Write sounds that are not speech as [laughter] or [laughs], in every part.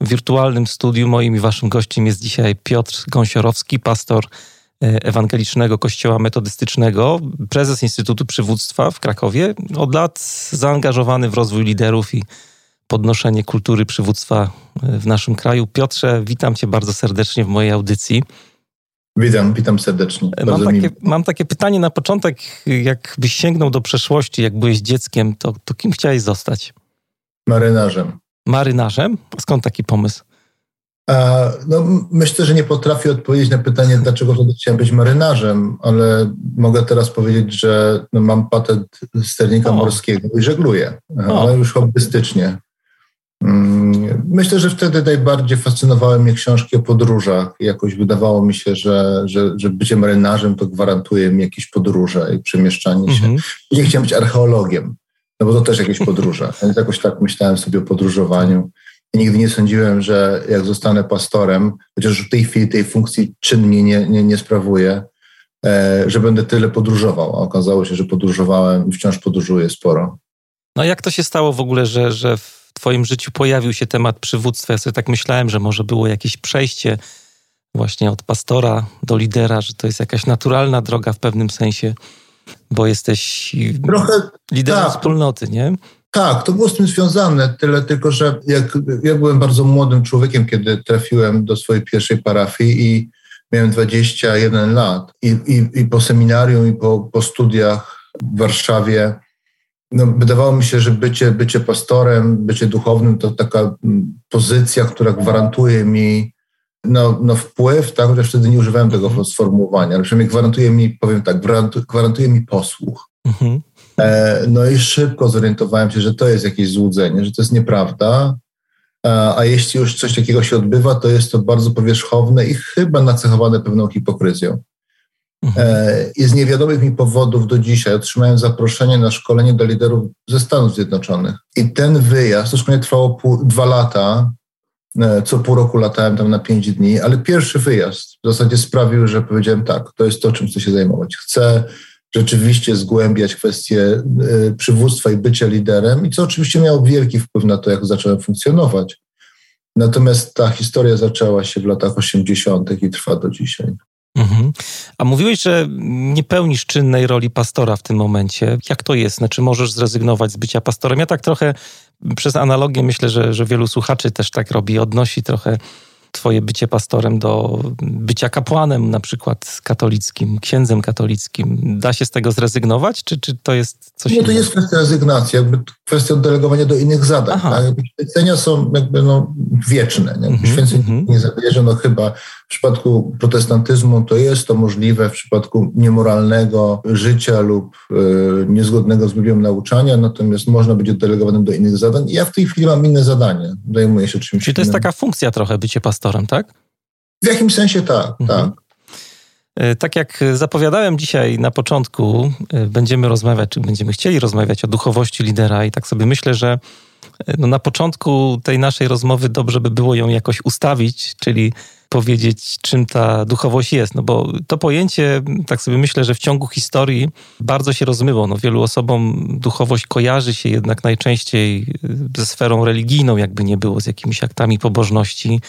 wirtualnym studiu moim i waszym gościem jest dzisiaj Piotr Gąsiorowski, pastor e, Ewangelicznego Kościoła Metodystycznego, prezes Instytutu Przywództwa w Krakowie, od lat zaangażowany w rozwój liderów i podnoszenie kultury przywództwa e, w naszym kraju. Piotrze, witam cię bardzo serdecznie w mojej audycji. Witam, witam serdecznie. Mam takie, mam takie, pytanie na początek. Jakbyś sięgnął do przeszłości, jak byłeś dzieckiem, to, to kim chciałeś zostać? Marynarzem. Marynarzem? Skąd taki pomysł? No, myślę, że nie potrafię odpowiedzieć na pytanie, dlaczego wtedy chciałem być marynarzem, ale mogę teraz powiedzieć, że no, mam patent sternika o. morskiego i żegluję, ale już hobbystycznie. Mm, myślę, że wtedy najbardziej fascynowały mnie książki o podróżach. Jakoś wydawało mi się, że, że, że bycie marynarzem to gwarantuje mi jakieś podróże i przemieszczanie się. Mhm. Nie chciałem być archeologiem, no bo to też jakieś podróże. [laughs] Więc jakoś tak myślałem sobie o podróżowaniu. I nigdy nie sądziłem, że jak zostanę pastorem, chociaż w tej chwili tej funkcji czynnie nie, nie, nie sprawuję, e, że będę tyle podróżował. A okazało się, że podróżowałem i wciąż podróżuję sporo. No jak to się stało w ogóle, że, że w Twoim życiu pojawił się temat przywództwa? Ja sobie tak myślałem, że może było jakieś przejście właśnie od pastora do lidera, że to jest jakaś naturalna droga w pewnym sensie, bo jesteś Trochę, liderem tak. wspólnoty, nie? Tak, to było z tym związane, tyle tylko, że jak, ja byłem bardzo młodym człowiekiem, kiedy trafiłem do swojej pierwszej parafii i miałem 21 lat i, i, i po seminarium i po, po studiach w Warszawie no, wydawało mi się, że bycie, bycie pastorem, bycie duchownym to taka mm, pozycja, która gwarantuje mi no, no wpływ, tak, chociaż wtedy nie używałem tego mhm. sformułowania, ale przynajmniej gwarantuje mi, powiem tak, gwarantuje mi posłuch. Mhm. E, no i szybko zorientowałem się, że to jest jakieś złudzenie, że to jest nieprawda, e, a jeśli już coś takiego się odbywa, to jest to bardzo powierzchowne i chyba nacechowane pewną hipokryzją. Mhm. E, I z niewiadomych mi powodów do dzisiaj otrzymałem zaproszenie na szkolenie do liderów ze Stanów Zjednoczonych. I ten wyjazd, to szkolenie trwało pół, dwa lata, co pół roku latałem tam na pięć dni, ale pierwszy wyjazd w zasadzie sprawił, że powiedziałem tak, to jest to, czym chcę się zajmować. Chcę rzeczywiście zgłębiać kwestie e, przywództwa i bycia liderem i co oczywiście miało wielki wpływ na to, jak zacząłem funkcjonować. Natomiast ta historia zaczęła się w latach 80. i trwa do dzisiaj. Mhm. A mówiłeś, że nie pełnisz czynnej roli pastora w tym momencie. Jak to jest? Znaczy, możesz zrezygnować z bycia pastorem? Ja tak trochę przez analogię myślę, że, że wielu słuchaczy też tak robi, odnosi trochę twoje bycie pastorem do bycia kapłanem na przykład katolickim, księdzem katolickim. Da się z tego zrezygnować, czy, czy to jest coś Nie, to jest kwestia rezygnacji, jakby kwestia oddelegowania do innych zadań. Tak? Święcenia są jakby no, wieczne. Nie? Święceń mm -hmm. nie zabierze, no chyba w przypadku protestantyzmu to jest to możliwe, w przypadku niemoralnego życia lub y, niezgodnego z Biblią nauczania, natomiast można być oddelegowanym do innych zadań. Ja w tej chwili mam inne zadanie, zajmuję się czymś Czyli to jest taka funkcja trochę bycie pastorem, tak? W jakimś sensie tak, mhm. tak. E, tak jak zapowiadałem dzisiaj na początku, e, będziemy rozmawiać, czy będziemy chcieli rozmawiać o duchowości lidera, i tak sobie myślę, że no na początku tej naszej rozmowy dobrze by było ją jakoś ustawić, czyli powiedzieć, czym ta duchowość jest. No bo to pojęcie, tak sobie myślę, że w ciągu historii bardzo się rozmyło. No wielu osobom duchowość kojarzy się jednak najczęściej ze sferą religijną, jakby nie było, z jakimiś aktami pobożności.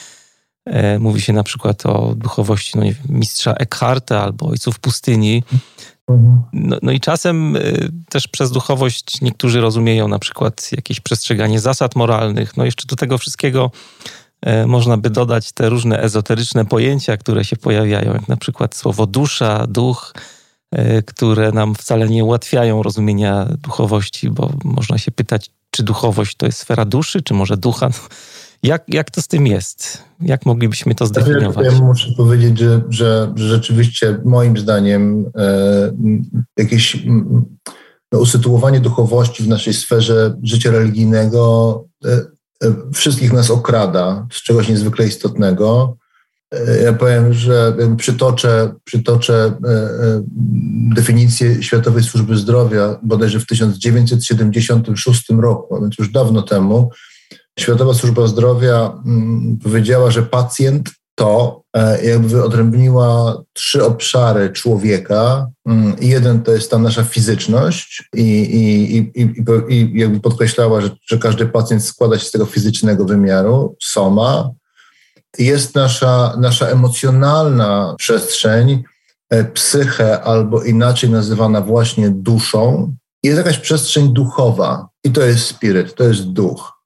E, mówi się na przykład o duchowości no wiem, mistrza Eckharta albo ojców pustyni. No, no, i czasem y, też przez duchowość niektórzy rozumieją na przykład jakieś przestrzeganie zasad moralnych. No jeszcze do tego wszystkiego y, można by dodać te różne ezoteryczne pojęcia, które się pojawiają, jak na przykład słowo dusza, duch, które nam wcale nie ułatwiają rozumienia duchowości, bo można się pytać, czy duchowość to jest sfera duszy, czy może ducha. Jak, jak to z tym jest? Jak moglibyśmy to zdefiniować? Ja muszę powiedzieć, że, że, rzeczywiście moim zdaniem e, jakieś no, usytuowanie duchowości w naszej sferze życia religijnego e, wszystkich nas okrada z czegoś niezwykle istotnego. Ja powiem, że przytoczę, przytoczę definicję Światowej Służby Zdrowia bodajże w 1976 roku, więc już dawno temu. Światowa Służba Zdrowia mm, powiedziała, że pacjent to e, jakby wyodrębniła trzy obszary człowieka. Mm, jeden to jest ta nasza fizyczność i, i, i, i jakby podkreślała, że, że każdy pacjent składa się z tego fizycznego wymiaru, soma. Jest nasza, nasza emocjonalna przestrzeń, e, psychę albo inaczej nazywana właśnie duszą. Jest jakaś przestrzeń duchowa i to jest spiryt, to jest duch.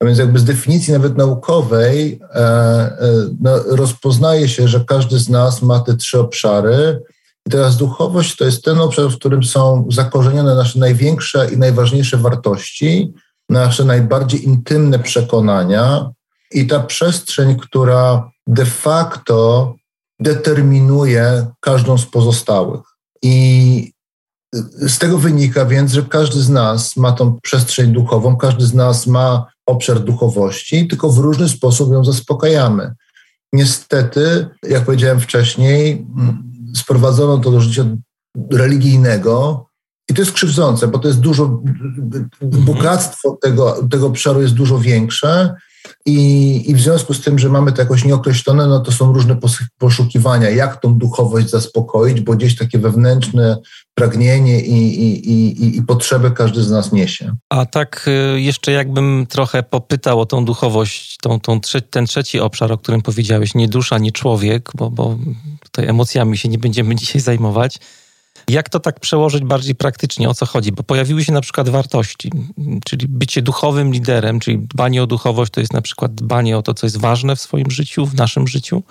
A więc jakby z definicji nawet naukowej e, e, no, rozpoznaje się, że każdy z nas ma te trzy obszary. I teraz duchowość to jest ten obszar, w którym są zakorzenione nasze największe i najważniejsze wartości, nasze najbardziej intymne przekonania i ta przestrzeń, która de facto determinuje każdą z pozostałych. I z tego wynika więc, że każdy z nas ma tą przestrzeń duchową, każdy z nas ma obszar duchowości, tylko w różny sposób ją zaspokajamy. Niestety, jak powiedziałem wcześniej, sprowadzono to do życia religijnego i to jest krzywdzące, bo to jest dużo, bogactwo tego, tego obszaru jest dużo większe i, I w związku z tym, że mamy to jakoś nieokreślone, no to są różne poszukiwania, jak tą duchowość zaspokoić, bo gdzieś takie wewnętrzne pragnienie i, i, i, i potrzeby każdy z nas niesie. A tak y, jeszcze jakbym trochę popytał o tą duchowość, tą, tą ten trzeci obszar, o którym powiedziałeś, nie dusza, nie człowiek, bo, bo tutaj emocjami się nie będziemy [laughs] dzisiaj zajmować. Jak to tak przełożyć bardziej praktycznie? O co chodzi? Bo pojawiły się na przykład wartości, czyli bycie duchowym liderem, czyli dbanie o duchowość to jest na przykład dbanie o to, co jest ważne w swoim życiu, w naszym życiu.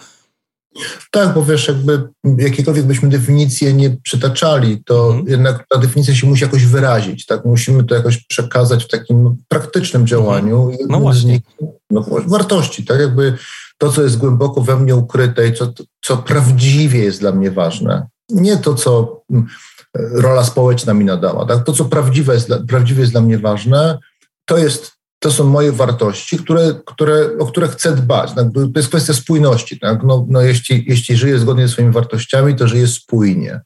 Tak, bo wiesz, jakby jakiekolwiek byśmy definicje nie przytaczali, to mhm. jednak ta definicja się musi jakoś wyrazić, tak? Musimy to jakoś przekazać w takim praktycznym działaniu. Mhm. No właśnie. Nich, no, wartości, tak? Jakby to, co jest głęboko we mnie ukryte i co, co prawdziwie jest dla mnie ważne nie to, co mm, rola społeczna mi nadała. Tak? To, co prawdziwe jest, prawdziwie jest dla mnie ważne, to, jest, to są moje wartości, które, które, o które chcę dbać. Tak? To jest kwestia spójności. Tak? No, no jeśli, jeśli żyję zgodnie ze swoimi wartościami, to żyję spójnie.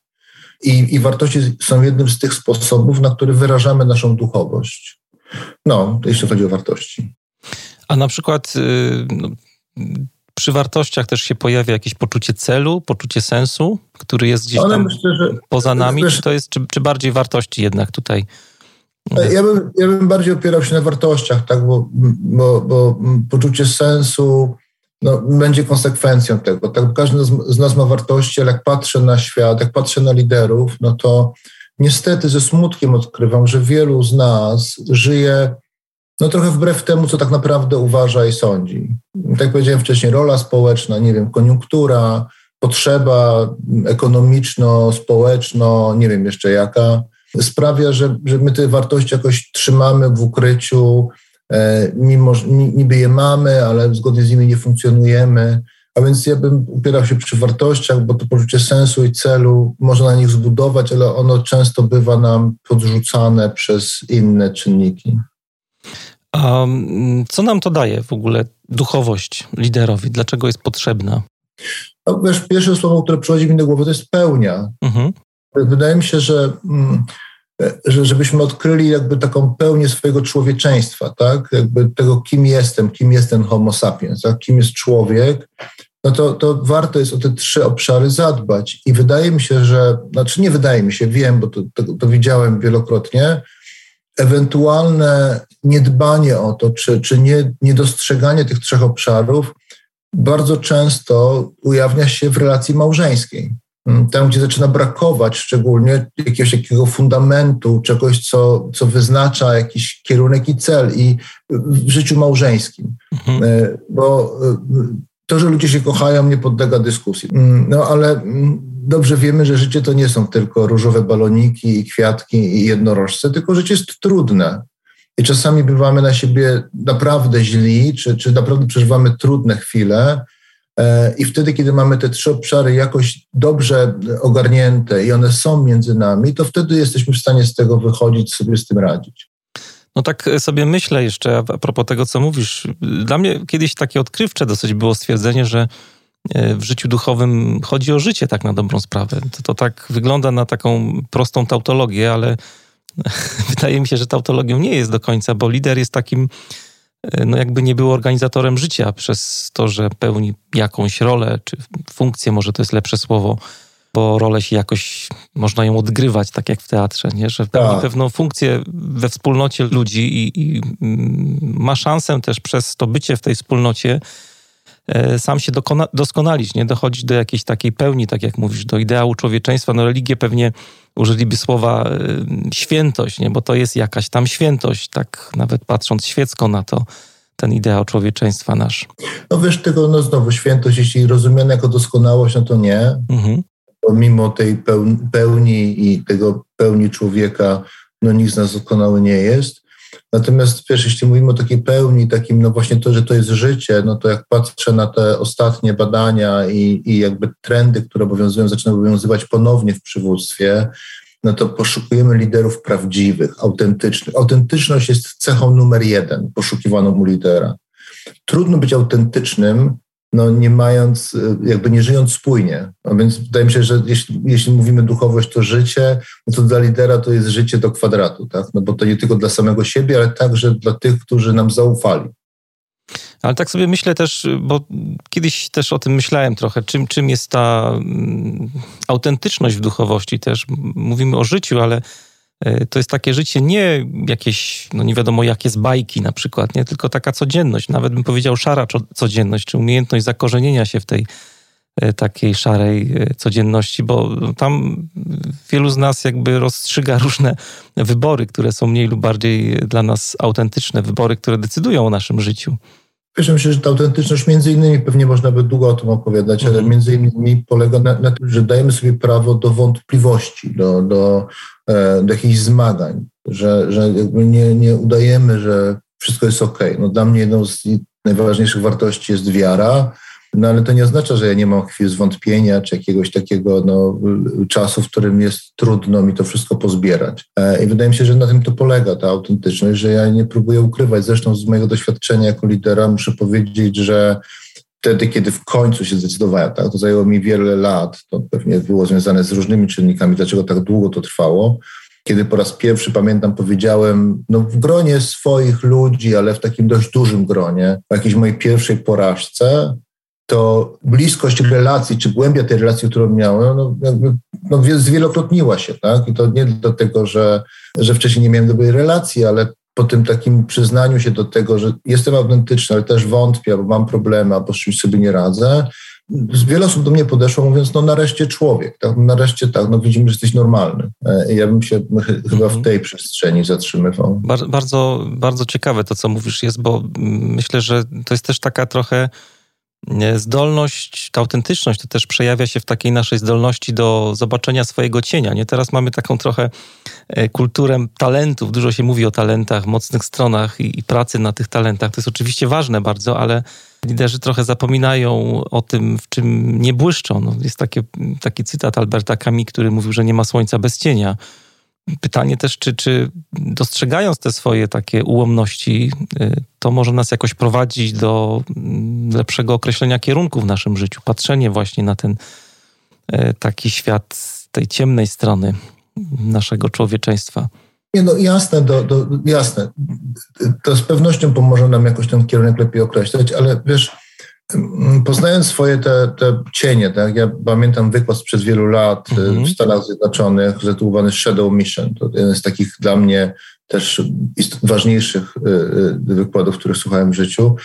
I, I wartości są jednym z tych sposobów, na który wyrażamy naszą duchowość. No, jeśli chodzi o wartości. A na przykład y, no, przy wartościach też się pojawia jakieś poczucie celu, poczucie sensu, który jest gdzieś tam myślę, poza nami, wiesz, czy to jest, czy, czy, bardziej wartości jednak tutaj? Ja bym, ja bym bardziej opierał się na wartościach, tak, bo, bo, bo poczucie sensu no, będzie konsekwencją tego. Tak, każdy z nas ma wartości, ale jak patrzę na świat, jak patrzę na liderów, no to niestety ze smutkiem odkrywam, że wielu z nas żyje no trochę wbrew temu, co tak naprawdę uważa i sądzi. Tak jak powiedziałem wcześniej, rola społeczna, nie wiem, koniunktura, potrzeba ekonomiczno, społeczno, nie wiem jeszcze jaka, sprawia, że, że my te wartości jakoś trzymamy w ukryciu, e, mimo niby je mamy, ale zgodnie z nimi nie funkcjonujemy. A więc ja bym upierał się przy wartościach, bo to poczucie sensu i celu można na nich zbudować, ale ono często bywa nam podrzucane przez inne czynniki. A mm, co nam to daje w ogóle duchowość liderowi? Dlaczego jest potrzebna? No, wiesz, pierwsze słowo, które przychodzi mi do głowy, to jest pełnia. Mhm. Wydaje mi się, że, mm, że żebyśmy odkryli jakby taką pełnię swojego człowieczeństwa, tak? Jakby tego, kim jestem, kim jest ten homo sapiens, tak? kim jest człowiek, no to, to warto jest o te trzy obszary zadbać. I wydaje mi się, że, znaczy nie wydaje mi się, wiem, bo to, to, to widziałem wielokrotnie, ewentualne niedbanie o to, czy, czy nie, niedostrzeganie tych trzech obszarów bardzo często ujawnia się w relacji małżeńskiej. Mm, tam, gdzie zaczyna brakować szczególnie jakiegoś takiego fundamentu, czegoś, co, co wyznacza jakiś kierunek i cel i w życiu małżeńskim. Mhm. E, bo e, to, że ludzie się kochają, nie podlega dyskusji. Mm, no ale mm, dobrze wiemy, że życie to nie są tylko różowe baloniki i kwiatki i jednorożce, tylko życie jest trudne. I czasami bywamy na siebie naprawdę źli, czy, czy naprawdę przeżywamy trudne chwile. E, I wtedy, kiedy mamy te trzy obszary jakoś dobrze ogarnięte i one są między nami, to wtedy jesteśmy w stanie z tego wychodzić, sobie z tym radzić. No tak sobie myślę jeszcze a propos tego, co mówisz. Dla mnie kiedyś takie odkrywcze dosyć było stwierdzenie, że w życiu duchowym chodzi o życie tak na dobrą sprawę. To, to tak wygląda na taką prostą tautologię, ale [laughs] wydaje mi się, że tautologią nie jest do końca, bo lider jest takim, e, no jakby nie był organizatorem życia przez to, że pełni jakąś rolę czy funkcję, może to jest lepsze słowo, bo rolę się jakoś można ją odgrywać, tak jak w teatrze, nie? że pełni tak. pewną funkcję we wspólnocie ludzi i, i, mm, ma szansę też przez to bycie w tej wspólnocie e, sam się dokona, doskonalić, nie dochodzić do jakiejś takiej pełni, tak jak mówisz, do ideału człowieczeństwa. No religię pewnie użyliby słowa e, świętość, nie? bo to jest jakaś tam świętość, tak nawet patrząc świecko na to, ten ideał człowieczeństwa nasz. No wiesz, tego no znowu świętość, jeśli rozumiane jako doskonałość, no to nie. Mhm pomimo tej pełni i tego pełni człowieka, no nikt z nas doskonały nie jest. Natomiast wiesz, jeśli mówimy o takiej pełni, takim, no właśnie to, że to jest życie, no to jak patrzę na te ostatnie badania i, i jakby trendy, które obowiązują, zaczynają obowiązywać ponownie w przywództwie, no to poszukujemy liderów prawdziwych, autentycznych. Autentyczność jest cechą numer jeden poszukiwaną u lidera. Trudno być autentycznym, no nie mając, y, jakby nie żyjąc spójnie. A więc wydaje mi się, że jeśli, jeśli mówimy duchowość to życie, no to dla lidera to jest życie do kwadratu, tak? No bo to nie tylko dla samego siebie, ale także dla tych, którzy nam zaufali. Ale tak sobie myślę też, bo kiedyś też o tym myślałem trochę, czym, czym jest ta mm, autentyczność w duchowości też. Mówimy o życiu, ale to jest takie życie nie jakieś, no nie wiadomo jakie z bajki na przykład, nie? tylko taka codzienność, nawet bym powiedział szara codzienność, czy umiejętność zakorzenienia się w tej e, takiej szarej e, codzienności, bo tam wielu z nas jakby rozstrzyga [laughs] różne wybory, które są mniej lub bardziej dla nas autentyczne, wybory, które decydują o naszym życiu. Myślę, że ta autentyczność między innymi, pewnie można by długo o tym opowiadać, ale mhm. między innymi polega na, na, tym, że dajemy sobie prawo do wątpliwości, do, do, e, do jakichś zmagań, że, że nie, nie udajemy, że wszystko jest ok. No dla mnie jedną z najważniejszych wartości jest wiara, no ale to nie oznacza, że ja nie mam chwil zwątpienia czy jakiegoś takiego no, czasu, w którym jest trudno mi to wszystko pozbierać. E, I wydaje mi się, że na tym to polega ta autentyczność, że ja nie próbuję ukrywać. Zresztą z mojego doświadczenia jako lidera muszę powiedzieć, że wtedy, kiedy w końcu się zdecydowałem, tak, to zajęło mi wiele lat, to pewnie było związane z różnymi czynnikami, dlaczego tak długo to trwało, kiedy po raz pierwszy, pamiętam, powiedziałem, no w gronie swoich ludzi, ale w takim dość dużym gronie, o jakiejś mojej pierwszej porażce, to bliskość relacji, czy głębia tej relacji, którą miałem, no, jakby, no, zwielokrotniła się, tak? I to nie dlatego, że, że wcześniej nie miałem dobrej relacji, ale po tym takim przyznaniu się do tego, że jestem autentyczny, ale też wątpię, albo mam problemy, albo z czymś sobie nie radzę, wiele osób do mnie podeszło mówiąc, no nareszcie człowiek, tak? nareszcie tak, no widzimy, że jesteś normalny. E, ja bym się chyba w mhm. tej przestrzeni zatrzymywał. Bardzo, bardzo ciekawe to, co mówisz jest, bo myślę, że to jest też taka trochę zdolność, ta autentyczność to też przejawia się w takiej naszej zdolności do zobaczenia swojego cienia. Nie? Teraz mamy taką trochę e, kulturę talentów. Dużo się mówi o talentach, mocnych stronach i, i pracy na tych talentach. To jest oczywiście ważne bardzo, ale liderzy trochę zapominają o tym, w czym nie błyszczą. No, jest takie, taki cytat Alberta Camus, który mówił, że nie ma słońca bez cienia. Pytanie też, czy, czy dostrzegając te swoje takie ułomności, y, to może nas jakoś prowadzić do mm, lepszego określenia kierunku w naszym życiu, patrzenie właśnie na ten y, taki świat tej ciemnej strony naszego człowieczeństwa. Nie, no jasne, do, do, jasne. To z pewnością pomoże nam jakoś ten kierunek lepiej określać, ale wiesz, poznając swoje te, te cienie, tak? ja pamiętam wykład sprzed wielu lat mm -hmm. w Stanach Zjednoczonych zatytułowany Shadow Mission. To jeden z takich dla mnie też ważniejszych y, y, wykładów, których słuchałem w życiu.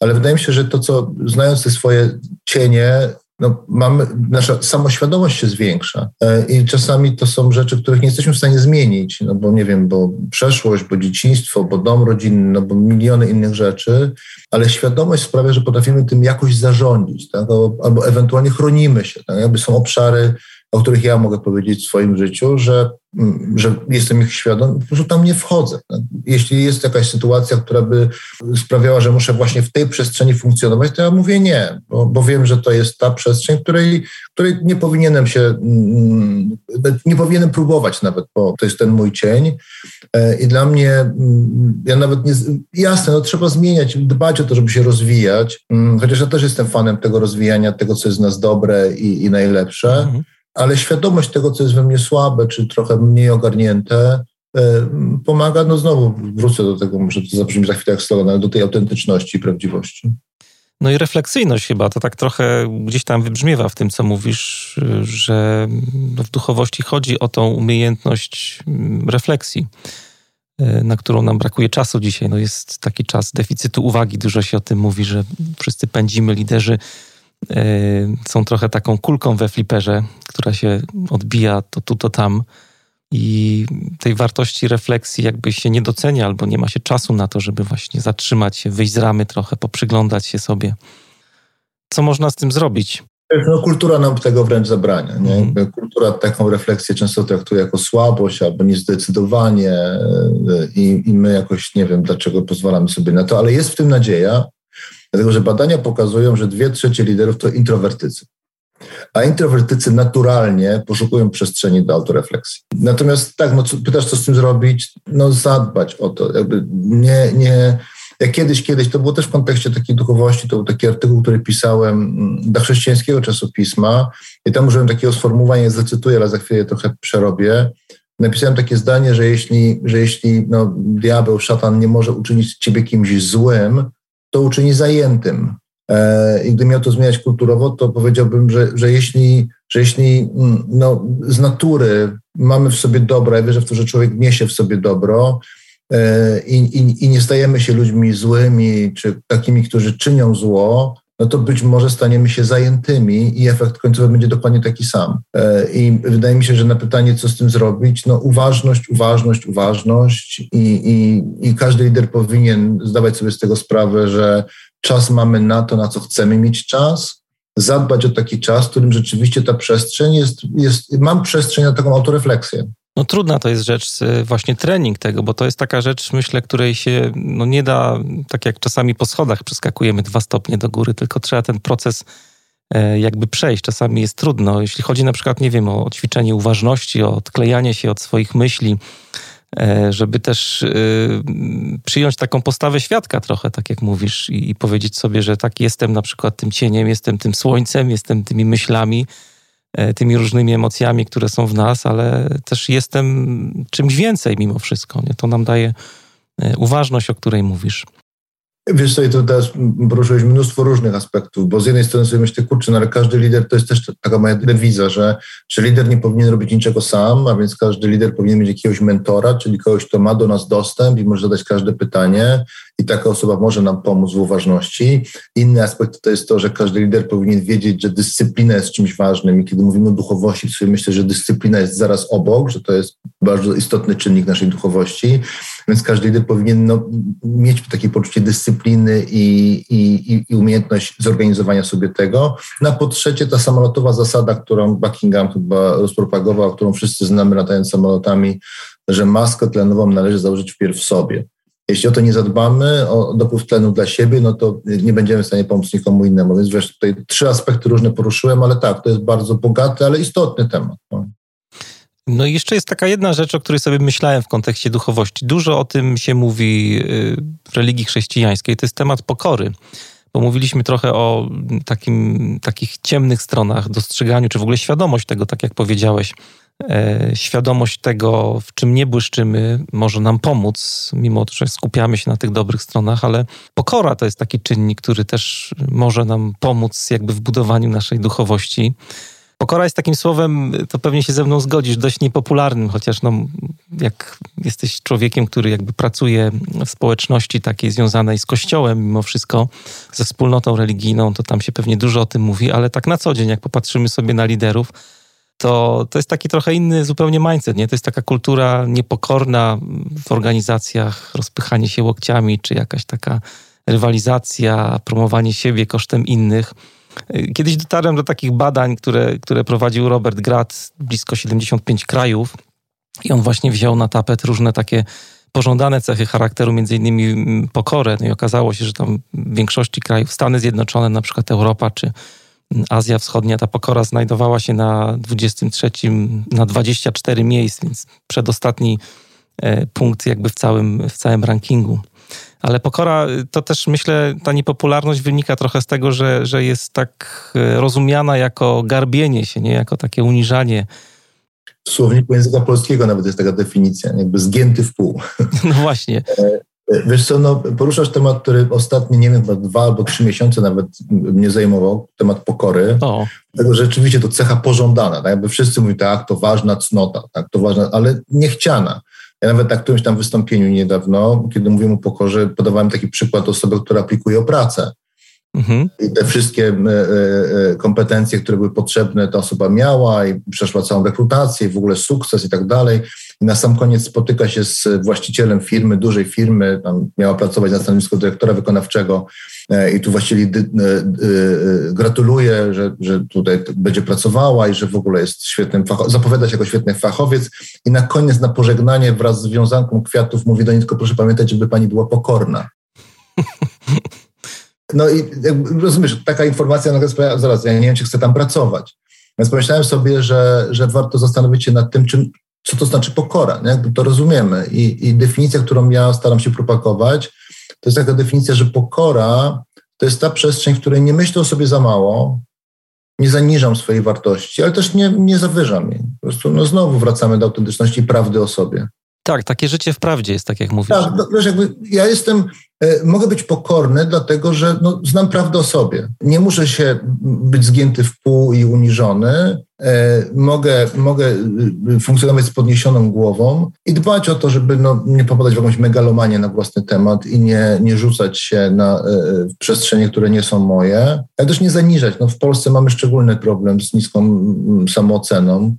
Ale wydaje mi się, że to, co znając te swoje cienie, no, mamy, nasza samoświadomość się zwiększa e, i czasami to są rzeczy, których nie jesteśmy w stanie zmienić, no bo nie wiem, bo przeszłość, bo dzieciństwo, bo dom rodzinny, no bo miliony innych rzeczy, ale świadomość sprawia, że potrafimy tym jakoś zarządzić, tak? albo, ewentualnie chronimy się. Tak? Jakby są obszary, o których ja mogę powiedzieć w swoim życiu, że że jestem ich świadom, po prostu tam nie wchodzę. Jeśli jest jakaś sytuacja, która by sprawiała, że muszę właśnie w tej przestrzeni funkcjonować, to ja mówię nie, bo, bo wiem, że to jest ta przestrzeń, której, której nie powinienem się, mm, nie powinienem próbować nawet, bo to jest ten mój cień. E, I dla mnie, mm, ja nawet nie, jasne, no trzeba zmieniać, dbać o to, żeby się rozwijać, mm, chociaż ja też jestem fanem tego rozwijania, tego, co jest nas dobre i, i najlepsze. Mhm ale świadomość tego, co jest we mnie słabe, czy trochę mniej ogarnięte, e, pomaga, no znowu wrócę do tego, może to zabrzmi za chwilę jak slogan, ale do tej autentyczności i prawdziwości. No i refleksyjność chyba, to tak trochę gdzieś tam wybrzmiewa w tym, co mówisz, że w duchowości chodzi o tą umiejętność mm, refleksji, e, na którą nam brakuje czasu dzisiaj. No jest taki czas deficytu uwagi, dużo się o tym mówi, że wszyscy pędzimy, liderzy są trochę taką kulką we fliperze, która się odbija to tu, to tam. I tej wartości refleksji jakby się nie docenia, albo nie ma się czasu na to, żeby właśnie zatrzymać się, wyjść z ramy trochę, poprzyglądać się sobie. Co można z tym zrobić? No, kultura nam tego wręcz zabrania. Nie? Mm. Kultura taką refleksję często traktuje jako słabość albo niezdecydowanie e, i, i my jakoś nie wiem, dlaczego pozwalamy sobie na to, ale jest w tym nadzieja, Dlatego, że badania pokazują, że dwie trzecie liderów to introwertycy. A introwertycy naturalnie poszukują przestrzeni do autorefleksji. Natomiast tak, no, pytasz, co z tym zrobić? No zadbać o to. Jakby nie, nie, jak kiedyś, kiedyś, to było też w kontekście takiej duchowości, to był taki artykuł, który pisałem mm, do chrześcijańskiego czasopisma i tam użyłem takiego sformułowania, zacytuję, ale za chwilę je trochę przerobię. Napisałem takie zdanie, że jeśli, że jeśli no, diabeł, szatan nie może uczynić ciebie kimś złym, to uczyni zajętym. E, I gdy miał to zmieniać kulturowo, to powiedziałbym, że, że jeśli, że jeśli mm, no, z natury mamy w sobie dobro, ja wierzę w to, że człowiek niesie w sobie dobro e, i, i, i nie stajemy się ludźmi złymi, czy takimi, którzy czynią zło, no to być może staniemy się zajętymi i efekt końcowy będzie dokładnie taki sam. E, I wydaje mi się, że na pytanie, co z tym zrobić, no uważność, uważność, uważność i, i, i każdy lider powinien zdawać sobie z tego sprawę, że czas mamy na to, na co chcemy mieć czas, zadbać o taki czas, w którym rzeczywiście ta przestrzeń jest, jest mam przestrzeń na taką autorefleksję. No trudna to jest rzecz, właśnie trening tego, bo to jest taka rzecz, myślę, której się no, nie da, tak jak czasami po schodach przeskakujemy dwa stopnie do góry, tylko trzeba ten proces e, jakby przejść. Czasami jest trudno. Jeśli chodzi na przykład, nie wiem, o ćwiczenie uważności, o odklejanie się od swoich myśli, e, żeby też e, przyjąć taką postawę świadka trochę, tak jak mówisz, i powiedzieć sobie, że tak, jestem na przykład tym cieniem, jestem tym słońcem, jestem tymi myślami, E, tymi różnymi emocjami, które są w nas, ale też jestem czymś więcej mimo wszystko. Nie? To nam daje e, uważność, o której mówisz. Wiesz co, tu teraz poruszyłeś mnóstwo różnych aspektów, bo z jednej strony sobie myślę, kurczę, no ale każdy lider to jest też taka moja dewiza, że, że lider nie powinien robić niczego sam, a więc każdy lider powinien mieć jakiegoś mentora, czyli kogoś, kto ma do nas dostęp i może zadać każde pytanie i taka osoba może nam pomóc w uważności. Inny aspekt to jest to, że każdy lider powinien wiedzieć, że dyscyplina jest czymś ważnym i kiedy mówimy o duchowości, to sobie myślę, że dyscyplina jest zaraz obok, że to jest bardzo istotny czynnik naszej duchowości, więc każdy lider powinien no, mieć takie poczucie dyscypliny i, i, i umiejętność zorganizowania sobie tego. Na po trzecie ta samolotowa zasada, którą Buckingham chyba rozpropagował, którą wszyscy znamy latając samolotami, że maskę tlenową należy założyć wpierw sobie. Jeśli o to nie zadbamy, o dopływ tlenu dla siebie, no to nie będziemy w stanie pomóc nikomu innemu. Więc wiesz, tutaj trzy aspekty różne poruszyłem, ale tak, to jest bardzo bogaty, ale istotny temat. No. No i jeszcze jest taka jedna rzecz, o której sobie myślałem w kontekście duchowości. Dużo o tym się mówi y, w religii chrześcijańskiej. To jest temat pokory. Bo mówiliśmy trochę o takim, takich ciemnych stronach, dostrzeganiu, czy w ogóle świadomość tego, tak jak powiedziałeś, e, świadomość tego, w czym nie błyszczymy, może nam pomóc, mimo że skupiamy się na tych dobrych stronach, ale pokora to jest taki czynnik, który też może nam pomóc jakby w budowaniu naszej duchowości. Pokora jest takim słowem, to pewnie się ze mną zgodzisz, dość niepopularnym, chociaż no, jak jesteś człowiekiem, który jakby pracuje w społeczności takiej związanej z kościołem, mimo wszystko, ze wspólnotą religijną, to tam się pewnie dużo o tym mówi, ale tak na co dzień, jak popatrzymy sobie na liderów, to, to jest taki trochę inny zupełnie mindset, nie? To jest taka kultura niepokorna w organizacjach, rozpychanie się łokciami, czy jakaś taka rywalizacja, promowanie siebie kosztem innych. Kiedyś dotarłem do takich badań, które, które prowadził Robert Grad, blisko 75 krajów. I on właśnie wziął na tapet różne takie pożądane cechy charakteru, między innymi mm, pokorę. No i okazało się, że tam w większości krajów, Stany Zjednoczone, na przykład Europa czy mm, Azja Wschodnia, ta pokora znajdowała się na 23, na 24 miejsc, więc przedostatni e, punkt jakby w całym, w całym rankingu. Ale pokora to też myślę, ta niepopularność wynika trochę z tego, że, że jest tak e, rozumiana jako garbienie się, nie jako takie uniżanie w słowniku języka polskiego nawet jest taka definicja, jakby zgięty w pół. [laughs] No właśnie. E, wiesz co, no, poruszasz temat, który ostatnie, nie wiem, dwa albo trzy miesiące nawet mnie zajmował, temat pokory. O. Tego, że rzeczywiście to cecha pożądana, tak? jakby wszyscy mówią, tak, to ważna cnota, tak, to ważna, ale niechciana. Ja nawet na którymś tam wystąpieniu niedawno, kiedy mówiłem o pokorze, podawałem taki przykład osoby, która aplikuje o pracę. Mhm. I te wszystkie e, e, kompetencje, które były potrzebne, ta osoba miała i przeszła całą rekrutację, w ogóle sukces i tak dalej. I na sam koniec spotyka się z właścicielem firmy, dużej firmy, tam miała pracować na stanowisku dyrektora wykonawczego e, i tu właściwie gratuluje, że, że tutaj będzie pracowała i że w ogóle jest świetnym fachowcem, zapowiada się jako świetny fachowiec i na koniec na pożegnanie wraz z wiązanką kwiatów mówi do niej tylko proszę pamiętać, żeby pani była pokorna. [laughs] No i rozumiesz, taka informacja zaraz, ja nie wiem, czy chcę tam pracować. Więc pomyślałem sobie, że, że warto zastanowić się nad tym, czym, co to znaczy pokora, nie? to rozumiemy. I, I definicja, którą ja staram się propagować, to jest taka definicja, że pokora to jest ta przestrzeń, w której nie myślę o sobie za mało, nie zaniżam swojej wartości, ale też nie, nie zawyżam jej. Po prostu no, znowu wracamy do autentyczności prawdy o sobie. Tak, takie życie w prawdzie jest, tak jak mówisz. Tak, no, wiesz, jakby ja jestem, e, mogę być pokorny, dlatego że no, znam prawdę o sobie. Nie muszę się być zgięty w pół i uniżony. E, mogę, mogę e, funkcjonować z podniesioną głową i dbać o to, żeby no, nie popadać w jakąś megalomanię na własny temat i nie, nie rzucać się na w przestrzenie, które nie są moje, ale też nie zaniżać. No, w Polsce mamy szczególny problem z niską samooceną.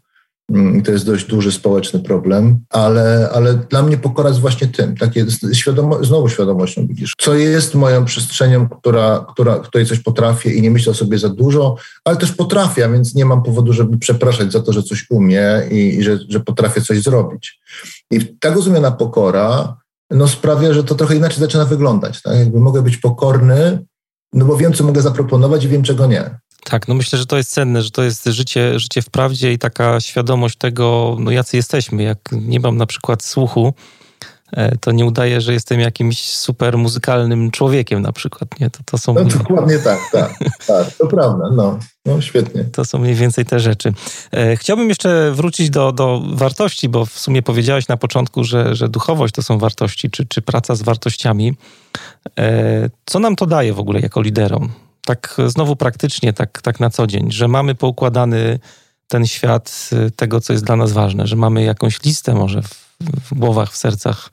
Mm, to jest dość duży społeczny problem, ale, ale dla mnie pokora jest właśnie tym, takie świadomo, znowu świadomością, widzisz, co jest moją przestrzenią, która, która, której coś potrafię i nie myślę o sobie za dużo, ale też potrafię, więc nie mam powodu, żeby przepraszać za to, że coś umie i, i że, że potrafię coś zrobić. I tak rozumiana pokora no, sprawia, że to trochę inaczej zaczyna wyglądać. Tak? Jakby mogę być pokorny, no bo wiem, co mogę zaproponować i wiem, czego nie. Tak, no myślę, że to jest cenne, że to jest życie, życie w prawdzie i taka świadomość tego, no jacy jesteśmy. Jak nie mam na przykład słuchu, e, to nie udaje, że jestem jakimś super muzykalnym człowiekiem na przykład, nie? To, to są... No dokładnie tak, tak, tak, to prawda, no, no świetnie. To są mniej więcej te rzeczy. E, chciałbym jeszcze wrócić do, do wartości, bo w sumie powiedziałeś na początku, że, że duchowość to są wartości, czy, czy praca z wartościami. E, co nam to daje w ogóle jako liderom? Tak znowu praktycznie, tak, tak na co dzień, że mamy poukładany ten świat y, tego, co jest dla nas ważne, że mamy jakąś listę może w, w głowach, w sercach.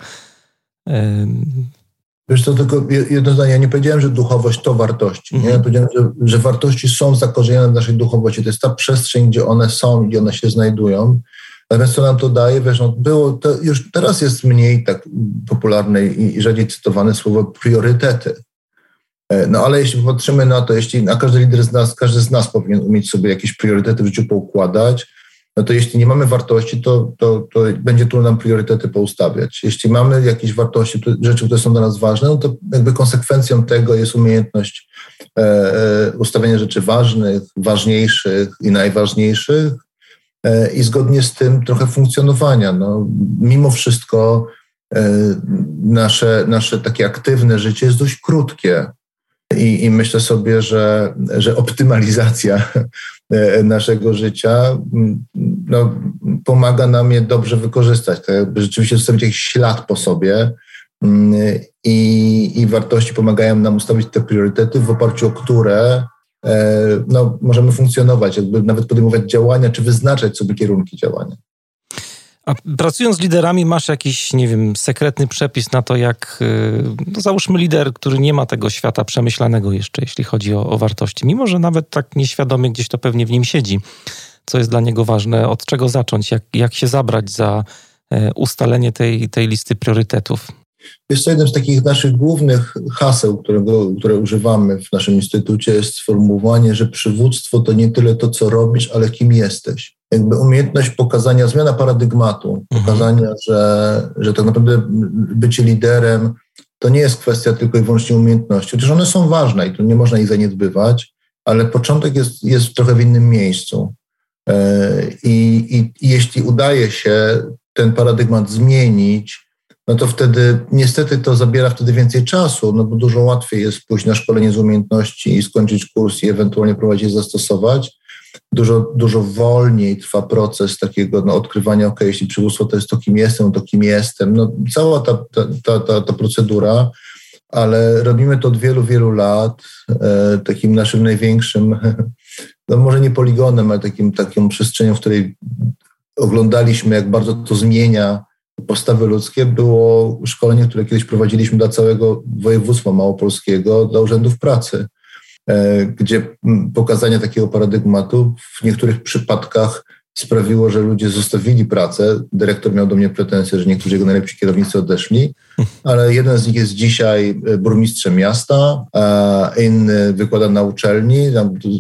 Wiesz to tylko jedno zdanie. Ja nie powiedziałem, że duchowość to wartości. Nie? Ja mhm. powiedziałem, że, że wartości są zakorzenione w naszej duchowości. To jest ta przestrzeń, gdzie one są, gdzie one się znajdują. Natomiast co nam to daje? Wiesz, no, było to już teraz jest mniej tak popularne i, i rzadziej cytowane słowo priorytety. E, no ale jeśli popatrzymy na to, jeśli na każdy lider z nas, każdy z nas powinien umieć sobie jakieś priorytety w życiu poukładać, no to jeśli nie mamy wartości, to, to, to będzie trudno nam priorytety poustawiać. Jeśli mamy jakieś wartości, rzeczy, które są dla nas ważne, no to jakby konsekwencją tego jest umiejętność e, e, ustawienia rzeczy ważnych, ważniejszych i najważniejszych i zgodnie z tym trochę funkcjonowania. No, mimo wszystko nasze, nasze takie aktywne życie jest dość krótkie. I, I, myślę sobie, że, że optymalizacja naszego życia no, pomaga nam je dobrze wykorzystać. Tak jakby rzeczywiście zostawić jakiś ślad po sobie i, i wartości pomagają nam ustawić te priorytety, w oparciu o które e, no, możemy funkcjonować, jakby nawet podejmować działania, czy wyznaczać sobie kierunki działania. A pracując z liderami, masz jakiś, nie wiem, sekretny przepis na to, jak, y, no załóżmy, lider, który nie ma tego świata przemyślanego jeszcze, jeśli chodzi o, o wartości, mimo że nawet tak nieświadomie gdzieś to pewnie w nim siedzi, co jest dla niego ważne, od czego zacząć, jak, jak się zabrać za e, ustalenie tej, tej listy priorytetów. Jest to jednym z takich naszych głównych haseł, którego, które używamy w naszym instytucie, jest sformułowanie, że przywództwo to nie tyle to, co robisz, ale kim jesteś. Jakby umiejętność pokazania, zmiana paradygmatu, mhm. pokazania, że, że tak naprawdę bycie liderem to nie jest kwestia tylko i wyłącznie umiejętności, chociaż one są ważne i tu nie można ich zaniedbywać, ale początek jest, jest trochę w innym miejscu. E, I, i, I jeśli udaje się ten paradygmat zmienić, no to wtedy niestety to zabiera wtedy więcej czasu, no bo dużo łatwiej jest pójść na szkolenie z umiejętności i skończyć kurs i ewentualnie je zastosować. Dużo, dużo wolniej trwa proces takiego no, odkrywania, ok, jeśli przywództwo to jest to, kim jestem, to kim jestem. No, cała ta, ta, ta, ta procedura, ale robimy to od wielu, wielu lat. E, takim naszym największym, [laughs] no może nie poligonem, ale takim, taką przestrzenią, w której oglądaliśmy, jak bardzo to zmienia postawy ludzkie, było szkolenie, które kiedyś prowadziliśmy dla całego województwa małopolskiego, dla urzędów pracy, gdzie pokazanie takiego paradygmatu w niektórych przypadkach sprawiło, że ludzie zostawili pracę. Dyrektor miał do mnie pretensje, że niektórzy jego najlepsi kierownicy odeszli, ale jeden z nich jest dzisiaj e, burmistrzem miasta, inny wykłada na uczelni,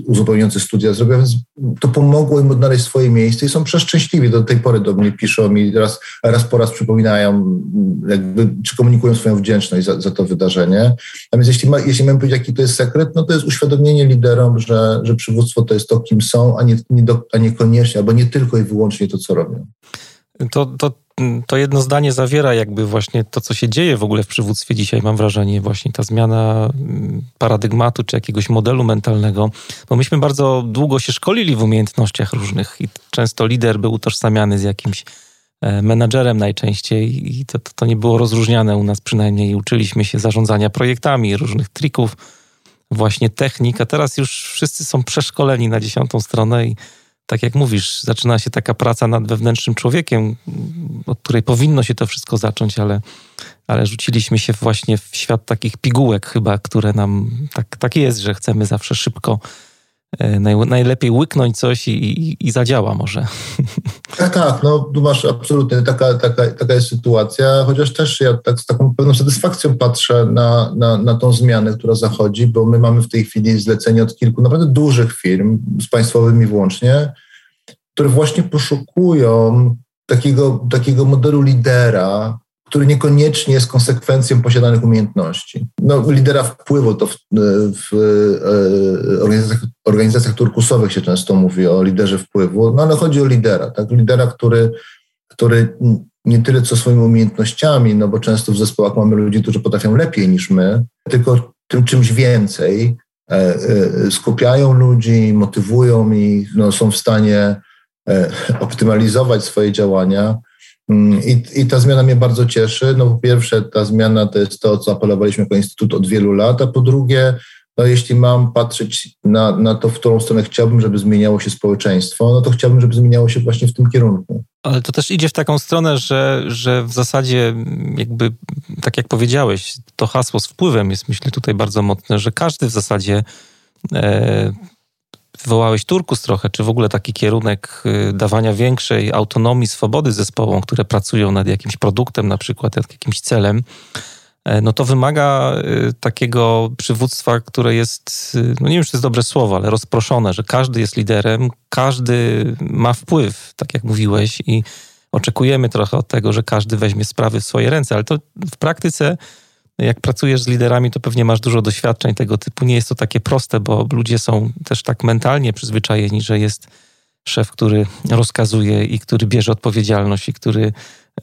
uzupełniający studia zrobił, więc to pomogło im odnaleźć swoje miejsce i są przeszczęśliwi. Do tej pory do mnie piszą i raz, raz po raz przypominają, jakby, czy komunikują swoją wdzięczność za, za to wydarzenie. A więc jeśli, ma, jeśli mamy powiedzieć, jaki to jest sekret, no to jest uświadomienie liderom, że, że przywództwo to jest to, kim są, a, nie, nie do, a niekoniecznie, albo nie tylko i wyłącznie to, co robią. To, to, to jedno zdanie zawiera jakby właśnie to, co się dzieje w ogóle w przywództwie dzisiaj, mam wrażenie, właśnie ta zmiana mm, paradygmatu czy jakiegoś modelu mentalnego, bo myśmy bardzo długo się szkolili w umiejętnościach różnych i często lider był utożsamiany z jakimś e, menadżerem najczęściej i to, to, to nie było rozróżniane u nas przynajmniej. Uczyliśmy się zarządzania projektami, różnych trików, właśnie technik, a teraz już wszyscy są przeszkoleni na dziesiątą stronę i tak jak mówisz, zaczyna się taka praca nad wewnętrznym człowiekiem, od której powinno się to wszystko zacząć, ale, ale rzuciliśmy się właśnie w świat takich pigułek chyba, które nam tak, tak jest, że chcemy zawsze szybko naj, najlepiej łyknąć coś i, i, i zadziała może. [laughs] Tak, tak, no masz absolutnie, taka, taka, taka jest sytuacja, chociaż też ja tak z taką pewną satysfakcją patrzę na, na, na tą zmianę, która zachodzi, bo my mamy w tej chwili zlecenie od kilku naprawdę dużych firm, z państwowymi włącznie, które właśnie poszukują takiego, takiego modelu lidera, który niekoniecznie jest konsekwencją posiadanych umiejętności. No, lidera wpływu to w, w, e, organizacjach, organizacjach turkusowych się często mówi o liderze wpływu, no ale chodzi o lidera, tak? Lidera, który, który nie tyle co swoimi umiejętnościami, no bo często w zespołach mamy ludzi, którzy potrafią lepiej niż my, tylko tym czymś więcej. E, e, skupiają ludzi, motywują ich, no, są w stanie optymalizować swoje działania I, I ta zmiana mnie bardzo cieszy. No po pierwsze, ta zmiana to jest to, o co apelowaliśmy jako Instytut od wielu lat, a po drugie, no jeśli mam patrzeć na, na to, w którą stronę chciałbym, żeby zmieniało się społeczeństwo, no to chciałbym, żeby zmieniało się właśnie w tym kierunku. Ale to też idzie w taką stronę, że, że w zasadzie jakby, tak jak powiedziałeś, to hasło z wpływem jest myślę tutaj bardzo mocne, że każdy w zasadzie e, wywołałeś turkus trochę, czy w ogóle taki kierunek y, dawania większej autonomii, swobody zespołom, które pracują nad jakimś produktem, na przykład nad jakimś celem, e, no to wymaga y, takiego przywództwa, które jest, y, no nie wiem, czy to jest dobre słowo, ale rozproszone, że każdy jest liderem, każdy ma wpływ, tak jak mówiłeś, i oczekujemy trochę od tego, że każdy weźmie sprawy w swoje ręce, ale to w praktyce jak pracujesz z liderami, to pewnie masz dużo doświadczeń tego typu. Nie jest to takie proste, bo ludzie są też tak mentalnie przyzwyczajeni, że jest szef, który rozkazuje i który bierze odpowiedzialność i który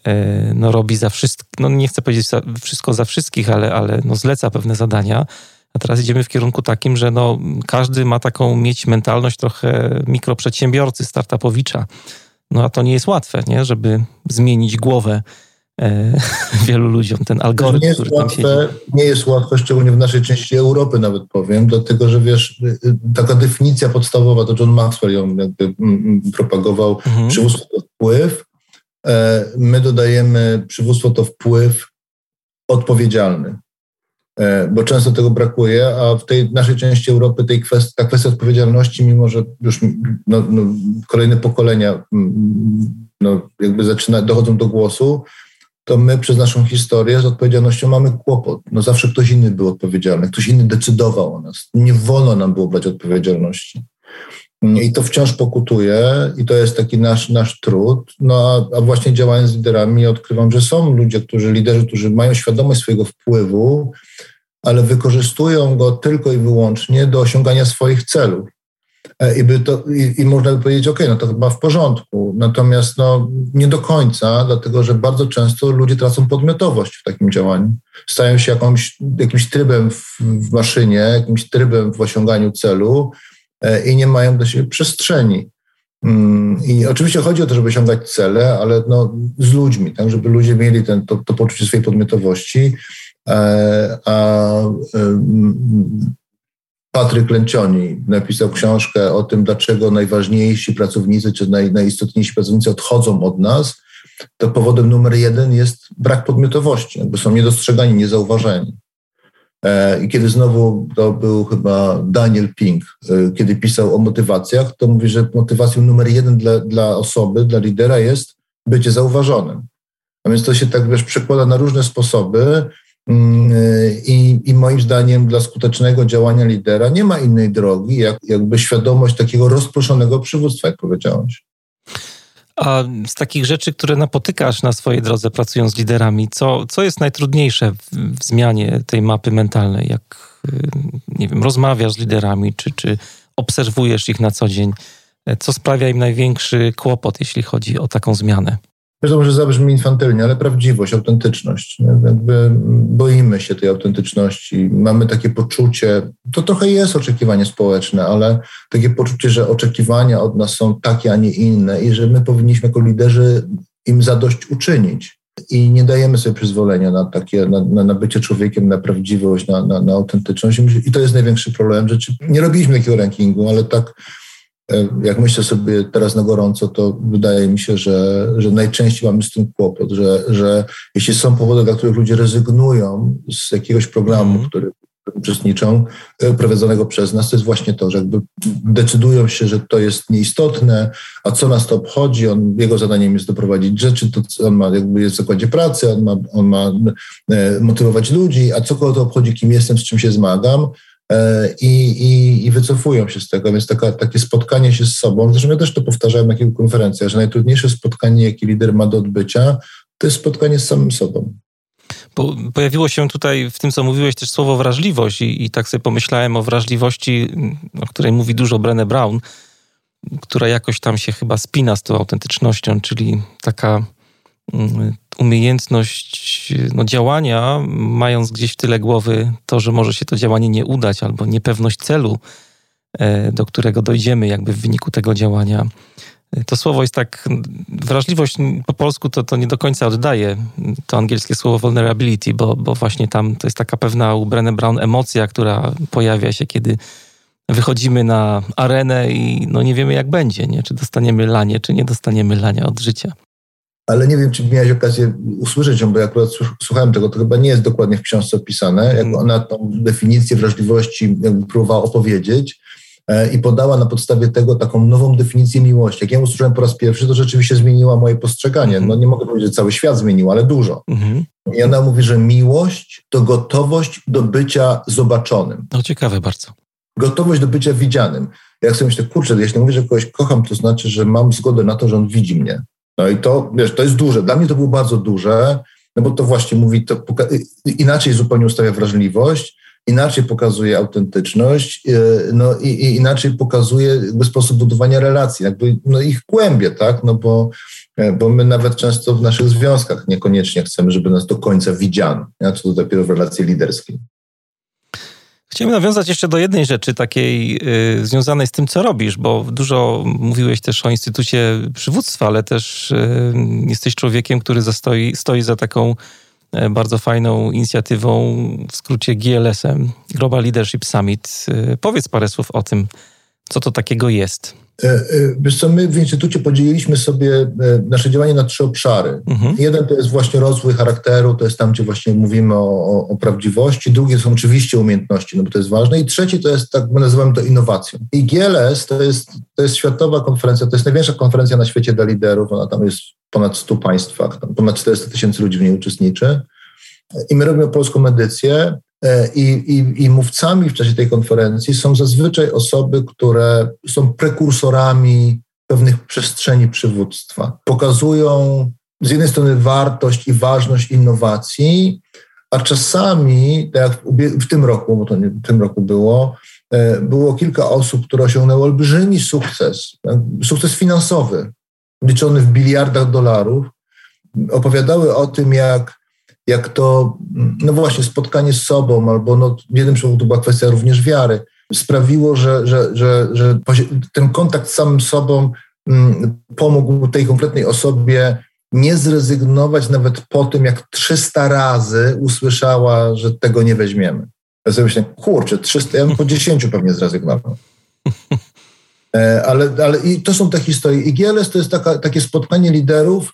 e, no, robi za wszystko, no nie chcę powiedzieć za, wszystko za wszystkich, ale, ale no, zleca pewne zadania. A teraz idziemy w kierunku takim, że no, każdy ma taką mieć mentalność trochę mikroprzedsiębiorcy, startupowicza. No a to nie jest łatwe, nie? żeby zmienić głowę [laughs] wielu ludziom ten algorytm, nie który tam łatwe, siedzi. Nie jest łatwe, szczególnie w naszej części Europy nawet powiem, dlatego że wiesz, y, y, taka definicja podstawowa, to John Maxwell ją jakby mm, mm, propagował, mhm. przywództwo to wpływ, e, my dodajemy przywództwo to wpływ odpowiedzialny, e, bo często tego brakuje, a w tej naszej części Europy tej kwestii, ta kwestia odpowiedzialności, mimo że już no, no, kolejne pokolenia mm, no, jakby zaczyna, dochodzą do głosu, to my przez naszą historię z odpowiedzialnością mamy kłopot. No zawsze ktoś inny był odpowiedzialny, ktoś inny decydował o nas. Nie wolno nam było brać odpowiedzialności. I to wciąż pokutuje i to jest taki nasz, nasz trud. No a, a właśnie działając z liderami odkrywam, że są ludzie, którzy, liderzy, którzy mają świadomość swojego wpływu, ale wykorzystują go tylko i wyłącznie do osiągania swoich celów. E, I, by to, i, i można by powiedzieć, ok, no to chyba w porządku. Natomiast no, nie do końca, dlatego że bardzo często ludzie tracą podmiotowość w takim działaniu. Stają się jakąś, jakimś trybem w, w maszynie, jakimś trybem w osiąganiu celu e, i nie mają do siebie przestrzeni. Mm, I oczywiście chodzi o to, żeby osiągać cele, ale no, z ludźmi, tak, żeby ludzie mieli ten, to, to poczucie swojej podmiotowości, e, a Patryk Lęcioni napisał książkę o tym, dlaczego najważniejsi pracownicy czy naj, najistotniejsi pracownicy odchodzą od nas. To powodem numer jeden jest brak podmiotowości, jakby są niedostrzegani, niezauważeni. E, I kiedy znowu to był chyba Daniel Pink, e, kiedy pisał o motywacjach, to mówi, że motywacją numer jeden dla, dla osoby, dla lidera jest bycie zauważonym. A więc to się tak wiesz, przekłada na różne sposoby I, I, moim zdaniem dla skutecznego działania lidera nie ma innej drogi, jak jakby świadomość takiego rozproszonego przywództwa, jak powiedziałeś. A z takich rzeczy, które napotykasz na swojej drodze pracując z liderami, co, co jest najtrudniejsze w, w zmianie tej mapy mentalnej? Jak, y, nie wiem, rozmawiasz z liderami, czy, czy obserwujesz ich na co dzień? Co sprawia im największy kłopot, jeśli chodzi o taką zmianę? Wiesz, to może zabrzmi infantylnie, ale prawdziwość, autentyczność. Jakby boimy się tej autentyczności. Mamy takie poczucie, to trochę jest oczekiwanie społeczne, ale takie poczucie, że oczekiwania od nas są takie, a nie inne i że my powinniśmy jako liderzy im zadość uczynić. I nie dajemy sobie przyzwolenia na takie, na, na, na bycie człowiekiem, na prawdziwość, na, na, na autentyczność. I to jest największy problem. Rzeczy, nie robiliśmy takiego rankingu, ale tak jak myślę sobie teraz na gorąco, to wydaje mi się, że, że najczęściej mamy z tym kłopot, że, że jeśli są powody, dla których ludzie rezygnują z jakiegoś programu, mm. który uczestniczą, e, prowadzonego przez nas, to jest właśnie to, że jakby decydują się, że to jest nieistotne, a co nas to obchodzi, on, jego zadaniem jest doprowadzić rzeczy, to on ma jakby jest w zakładzie pracy, on ma, on ma e, motywować ludzi, a co kogo to obchodzi, kim jestem, z czym się zmagam, E, i, i, i wycofują się z tego. Więc taka, takie spotkanie się z sobą, zresztą ja też to powtarzałem na kilku konferencjach, że najtrudniejsze spotkanie, jakie lider ma do odbycia, to jest spotkanie z samym sobą. Bo pojawiło się tutaj w tym, co mówiłeś, też słowo wrażliwość i, i tak sobie pomyślałem o wrażliwości, o której mówi dużo Brené Brown, która jakoś tam się chyba spina z tą autentycznością, czyli taka mm, umiejętność no, działania, mając gdzieś w tyle głowy to, że może się to działanie nie udać, albo niepewność celu, e, do którego dojdziemy jakby w wyniku tego działania. E, to słowo jest tak, wrażliwość po polsku to, to nie do końca oddaje to angielskie słowo vulnerability, bo, bo właśnie tam to jest taka pewna u Brené Brown emocja, która pojawia się, kiedy wychodzimy na arenę i no nie wiemy jak będzie, nie? czy dostaniemy lanie, czy nie dostaniemy lania od życia ale nie wiem, czy miałeś okazję usłyszeć ją, bo ja akurat słuchałem tego, to chyba nie jest dokładnie w książce opisane, jak mhm. ona tą definicję wrażliwości próbowała opowiedzieć e, i podała na podstawie tego taką nową definicję miłości. Jak ja ją usłyszałem po raz pierwszy, to rzeczywiście zmieniła moje postrzeganie. Mhm. No nie mogę powiedzieć, że cały świat zmienił, ale dużo. Mhm. I ona mówi, że miłość to gotowość do bycia zobaczonym. No ciekawe bardzo. Gotowość do bycia widzianym. Jak sobie myślę, kurczę, jeśli mówię, że kogoś kocham, to znaczy, że mam zgodę na to, że on widzi mnie. No i to, wiesz, to jest duże. Dla mnie to było bardzo duże, no bo to właśnie mówi, to inaczej zupełnie ustawia wrażliwość, inaczej pokazuje autentyczność, y, no i, i inaczej pokazuje jakby sposób budowania relacji, jakby no ich głębie, tak, no bo, e, bo my nawet często w naszych związkach niekoniecznie chcemy, żeby nas do końca widziano, ja? co to dopiero w relacji liderskiej. Chciałem nawiązać jeszcze do jednej rzeczy takiej y, związanej z tym, co robisz, bo dużo mówiłeś też o Instytucie Przywództwa, ale też y, jesteś człowiekiem, który zastoi, stoi za taką y, bardzo fajną inicjatywą, w skrócie GLS-em, Global Leadership Summit. Y, powiedz parę słów o tym, co to takiego jest. E, e, wiesz co, my w Instytucie podzieliliśmy sobie e, nasze działanie na trzy obszary. Mhm. Jeden to jest właśnie rozwój charakteru, to jest tam, gdzie właśnie mówimy o, o, o, prawdziwości. Drugie są oczywiście umiejętności, no bo to jest ważne. I trzeci to jest, tak my nazywamy to innowacją. I GLS to jest, to jest światowa konferencja, to jest największa konferencja na świecie dla liderów. Ona tam jest w ponad 100 państwach, ponad 400 tysięcy ludzi w niej uczestniczy. I my robimy polską edycję. E, i, i, i mówcami w czasie tej konferencji są zazwyczaj osoby, które są prekursorami pewnych przestrzeni przywództwa. Pokazują z jednej strony wartość i ważność innowacji, a czasami, tak jak w tym roku, bo to nie w tym roku było, e, było kilka osób, które osiągnęły olbrzymi sukces, sukces finansowy, liczony w biliardach dolarów, opowiadały o tym, jak, jak to, no właśnie, spotkanie z sobą, albo no, w jednym przypadku to była kwestia również wiary, sprawiło, że, że, że, że ten kontakt z samym sobą mm, pomógł tej konkretnej osobie nie zrezygnować nawet po tym, jak 300 razy usłyszała, że tego nie weźmiemy. Ja sobie myślę, kurczę, 300, ja bym po 10 pewnie zrezygnował. E, ale, ale i to są te historie. I GLS to jest taka, takie spotkanie liderów,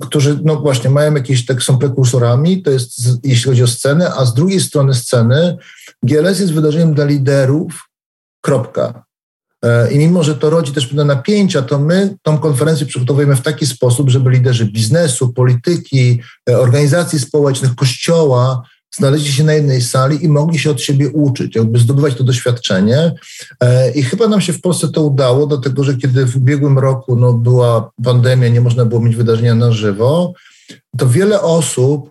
którzy, no właśnie, mają jakieś, tak są prekursorami, to jest jeśli chodzi o scenę, a z drugiej strony sceny GLS jest wydarzeniem dla liderów, kropka. E, I mimo, że to rodzi też pewne napięcia, to my tą konferencję przygotowujemy w taki sposób, żeby liderzy biznesu, polityki, e, organizacji społecznych, kościoła znaleźli się na jednej sali i mogli się od siebie uczyć, jakby zdobywać to doświadczenie. E, I chyba nam się w Polsce to udało, dlatego że kiedy w ubiegłym roku no, była pandemia, nie można było mieć wydarzenia na żywo, to wiele osób,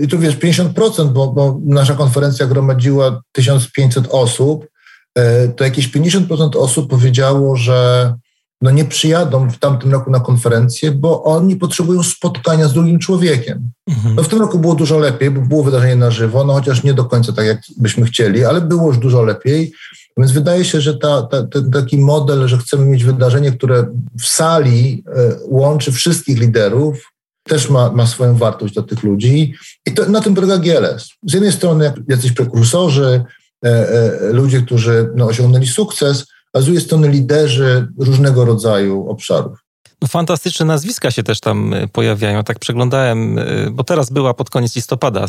i tu wiesz, 50%, bo, bo nasza konferencja gromadziła 1500 osób, E, to jakieś 50% osób powiedziało, że no nie przyjadą w tamtym roku na konferencję, bo oni potrzebują spotkania z drugim człowiekiem. Mhm. No w tym roku było dużo lepiej, bo było wydarzenie na żywo, no chociaż nie do końca tak, jak byśmy chcieli, ale było już dużo lepiej. Więc wydaje się, że ta, ta, ten taki model, że chcemy mieć wydarzenie, które w sali e, łączy wszystkich liderów, też ma, ma swoją wartość dla tych ludzi. I to, na tym polega GLS. Z jednej strony jacyś prekursorzy, E, e, ludzie, którzy no, osiągnęli sukces, z drugiej strony liderzy różnego rodzaju obszarów. No, fantastyczne nazwiska się też tam e, pojawiają. Tak przeglądałem, bo teraz była pod koniec listopada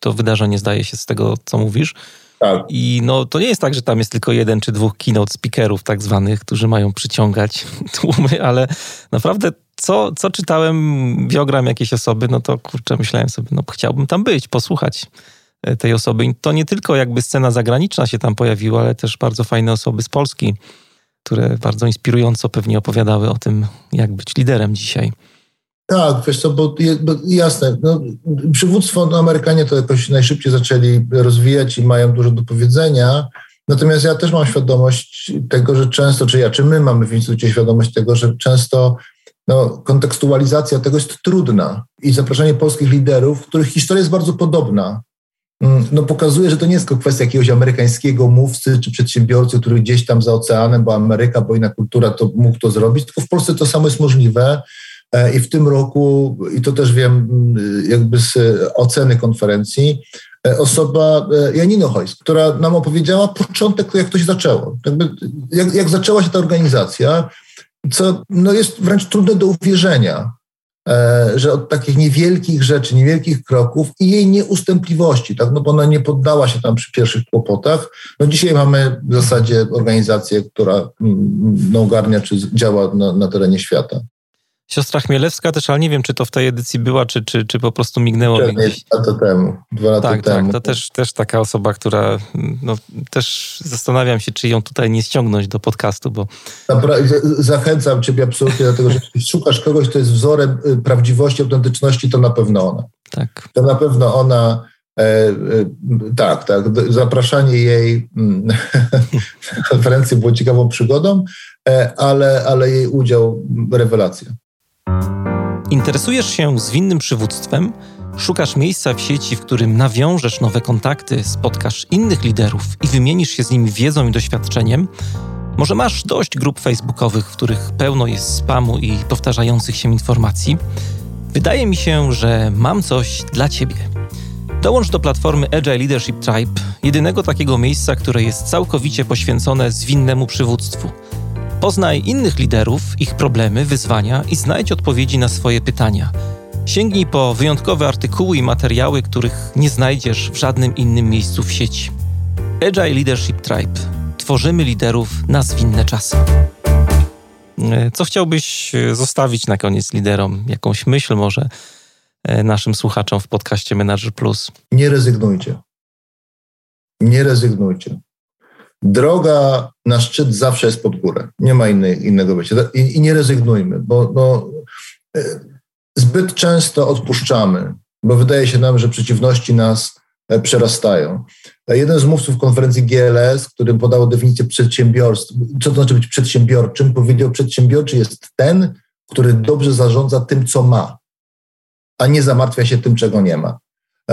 to wydarzenie, zdaje się, z tego, co mówisz. Tak. I no, to nie jest tak, że tam jest tylko jeden czy dwóch keynote speakerów tak zwanych, którzy mają przyciągać [laughs] tłumy, ale naprawdę co, co czytałem, biogram jakiejś osoby, no to kurczę, myślałem sobie, no chciałbym tam być, posłuchać E, tej osoby. I to nie tylko jakby scena zagraniczna się tam pojawiła, ale też bardzo fajne osoby z Polski, które bardzo inspirująco pewnie opowiadały o tym, jak być liderem dzisiaj. Tak, wiesz co, bo, bo jasne, no, przywództwo no, Amerykanie to jakoś najszybciej zaczęli rozwijać i mają dużo do powiedzenia. Natomiast ja też mam świadomość tego, że często, czy ja, czy my mamy w Instytucie świadomość tego, że często no, kontekstualizacja tego jest trudna i zapraszanie polskich liderów, których historia jest bardzo podobna, no pokazuje, że to nie jest tylko kwestia jakiegoś amerykańskiego mówcy czy przedsiębiorcy, który gdzieś tam za oceanem, bo Ameryka, bo inna kultura to mógł to zrobić, tylko w Polsce to samo jest możliwe. E, I w tym roku, i to też wiem mm, jakby z oceny konferencji, e, osoba e, Janino Hojs, która nam opowiedziała początek, jak to się zaczęło. Jakby, jak, jak zaczęła się ta organizacja, co no jest wręcz trudne do uwierzenia. E, że od takich niewielkich rzeczy, niewielkich kroków i jej nieustępliwości, tak, no bo ona nie poddała się tam przy pierwszych kłopotach. No dzisiaj mamy w zasadzie organizację, która mm, no, ogarnia czy działa na, na terenie świata. Siostra Chmielewska też, ale nie wiem, czy to w tej edycji była, czy, czy, czy po prostu mignęło mi gdzieś. Dwa lata temu. Dwa lata tak, temu. Tak, to też, też taka osoba, która no, też zastanawiam się, czy ją tutaj nie ściągnąć do podcastu, bo... Zachęcam ciebie absolutnie, dlatego że jeśli szukasz kogoś, kto jest wzorem y, prawdziwości, autentyczności, to na pewno ona. Tak. To na pewno ona... E, e, tak, tak. Zapraszanie jej mm, na [laughs] konferencję było ciekawą przygodą, e, ale, ale jej udział rewelacja. Interesujesz się zwinnym przywództwem? Szukasz miejsca w sieci, w którym nawiążesz nowe kontakty, spotkasz innych liderów i wymienisz się z nimi wiedzą i doświadczeniem? Może masz dość grup facebookowych, w których pełno jest spamu i powtarzających się informacji? Wydaje mi się, że mam coś dla Ciebie. Dołącz do platformy Agile Leadership Tribe, jedynego takiego miejsca, które jest całkowicie poświęcone zwinnemu przywództwu – Poznaj innych liderów, ich problemy, wyzwania i znajdź odpowiedzi na swoje pytania. Sięgnij po wyjątkowe artykuły i materiały, których nie znajdziesz w żadnym innym miejscu w sieci. Agile Leadership Tribe. Tworzymy liderów na zwinne czasy. E, co chciałbyś e, zostawić na koniec liderom? Jakąś myśl może? naszym słuchaczom w podcaście Manager Plus? Nie rezygnujcie. Nie rezygnujcie. Droga na szczyt zawsze jest pod górę. Nie ma innej, innego wyjścia. I, I, nie rezygnujmy, bo, bo zbyt często odpuszczamy, bo wydaje się nam, że przeciwności nas e, przerastają. E, jeden z mówców konferencji GLS, którym podał definicję przedsiębiorstwa, co to znaczy być przedsiębiorczym, powiedział, przedsiębiorczy jest ten, który dobrze zarządza tym, co ma, a nie zamartwia się tym, czego nie ma.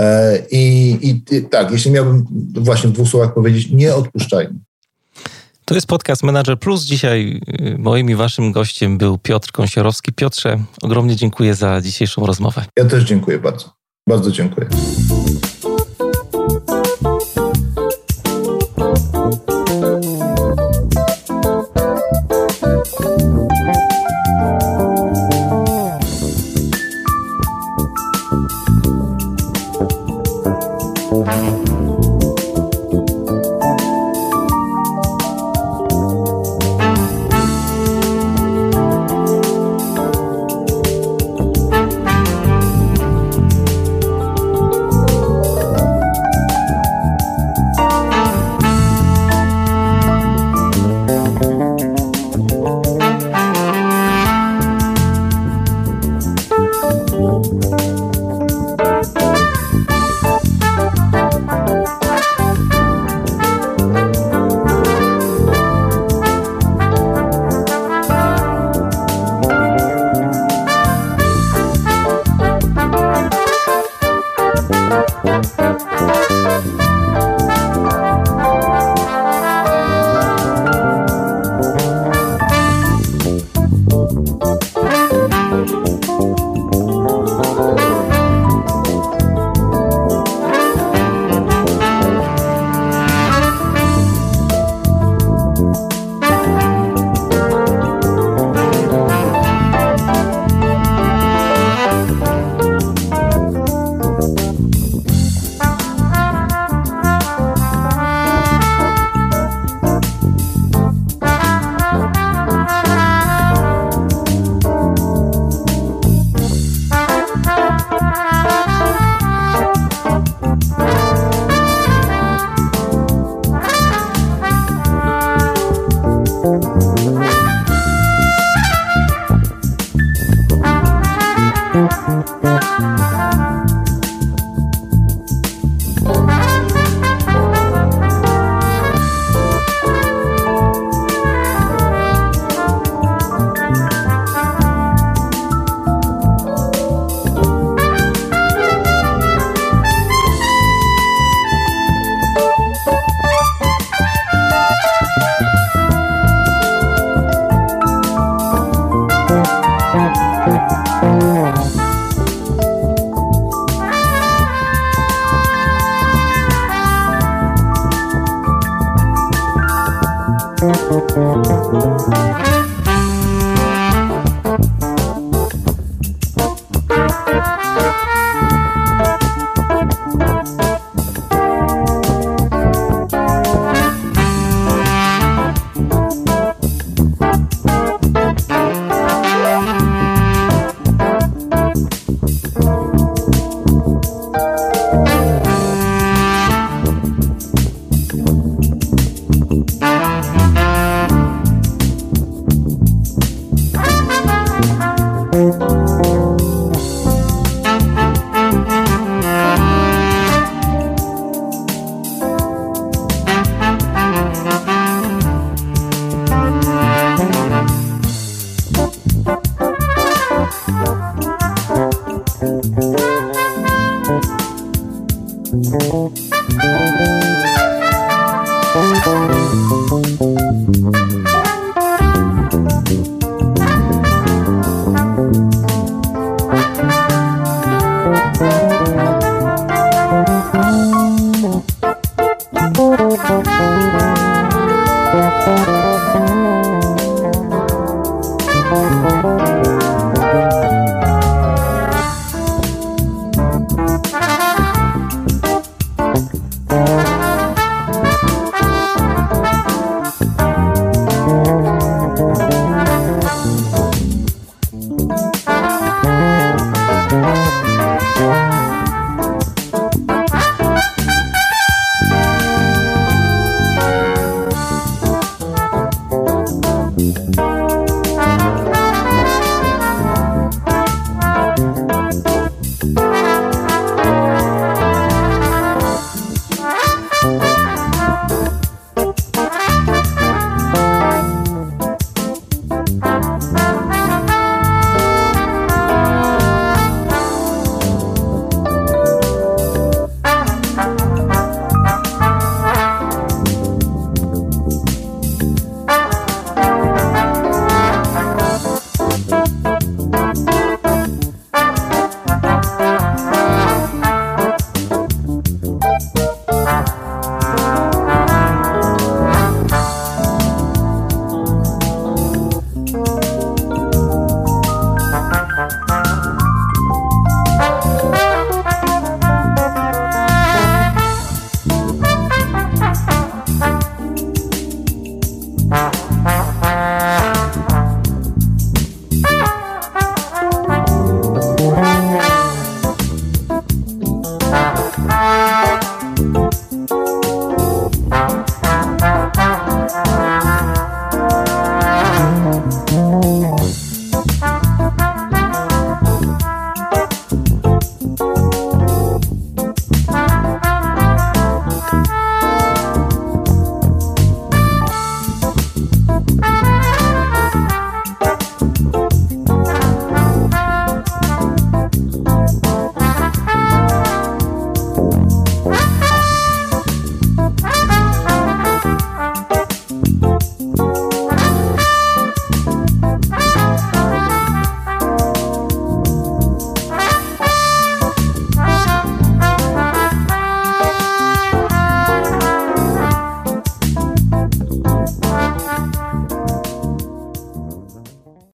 E, I, i tak, jeśli miałbym właśnie w dwóch słowach powiedzieć, nie odpuszczajmy. To jest podcast Manager Plus. Dzisiaj y, moim i waszym gościem był Piotr Kąsiorowski. Piotrze, ogromnie dziękuję za dzisiejszą rozmowę. Ja też dziękuję bardzo. Bardzo dziękuję. Thank you.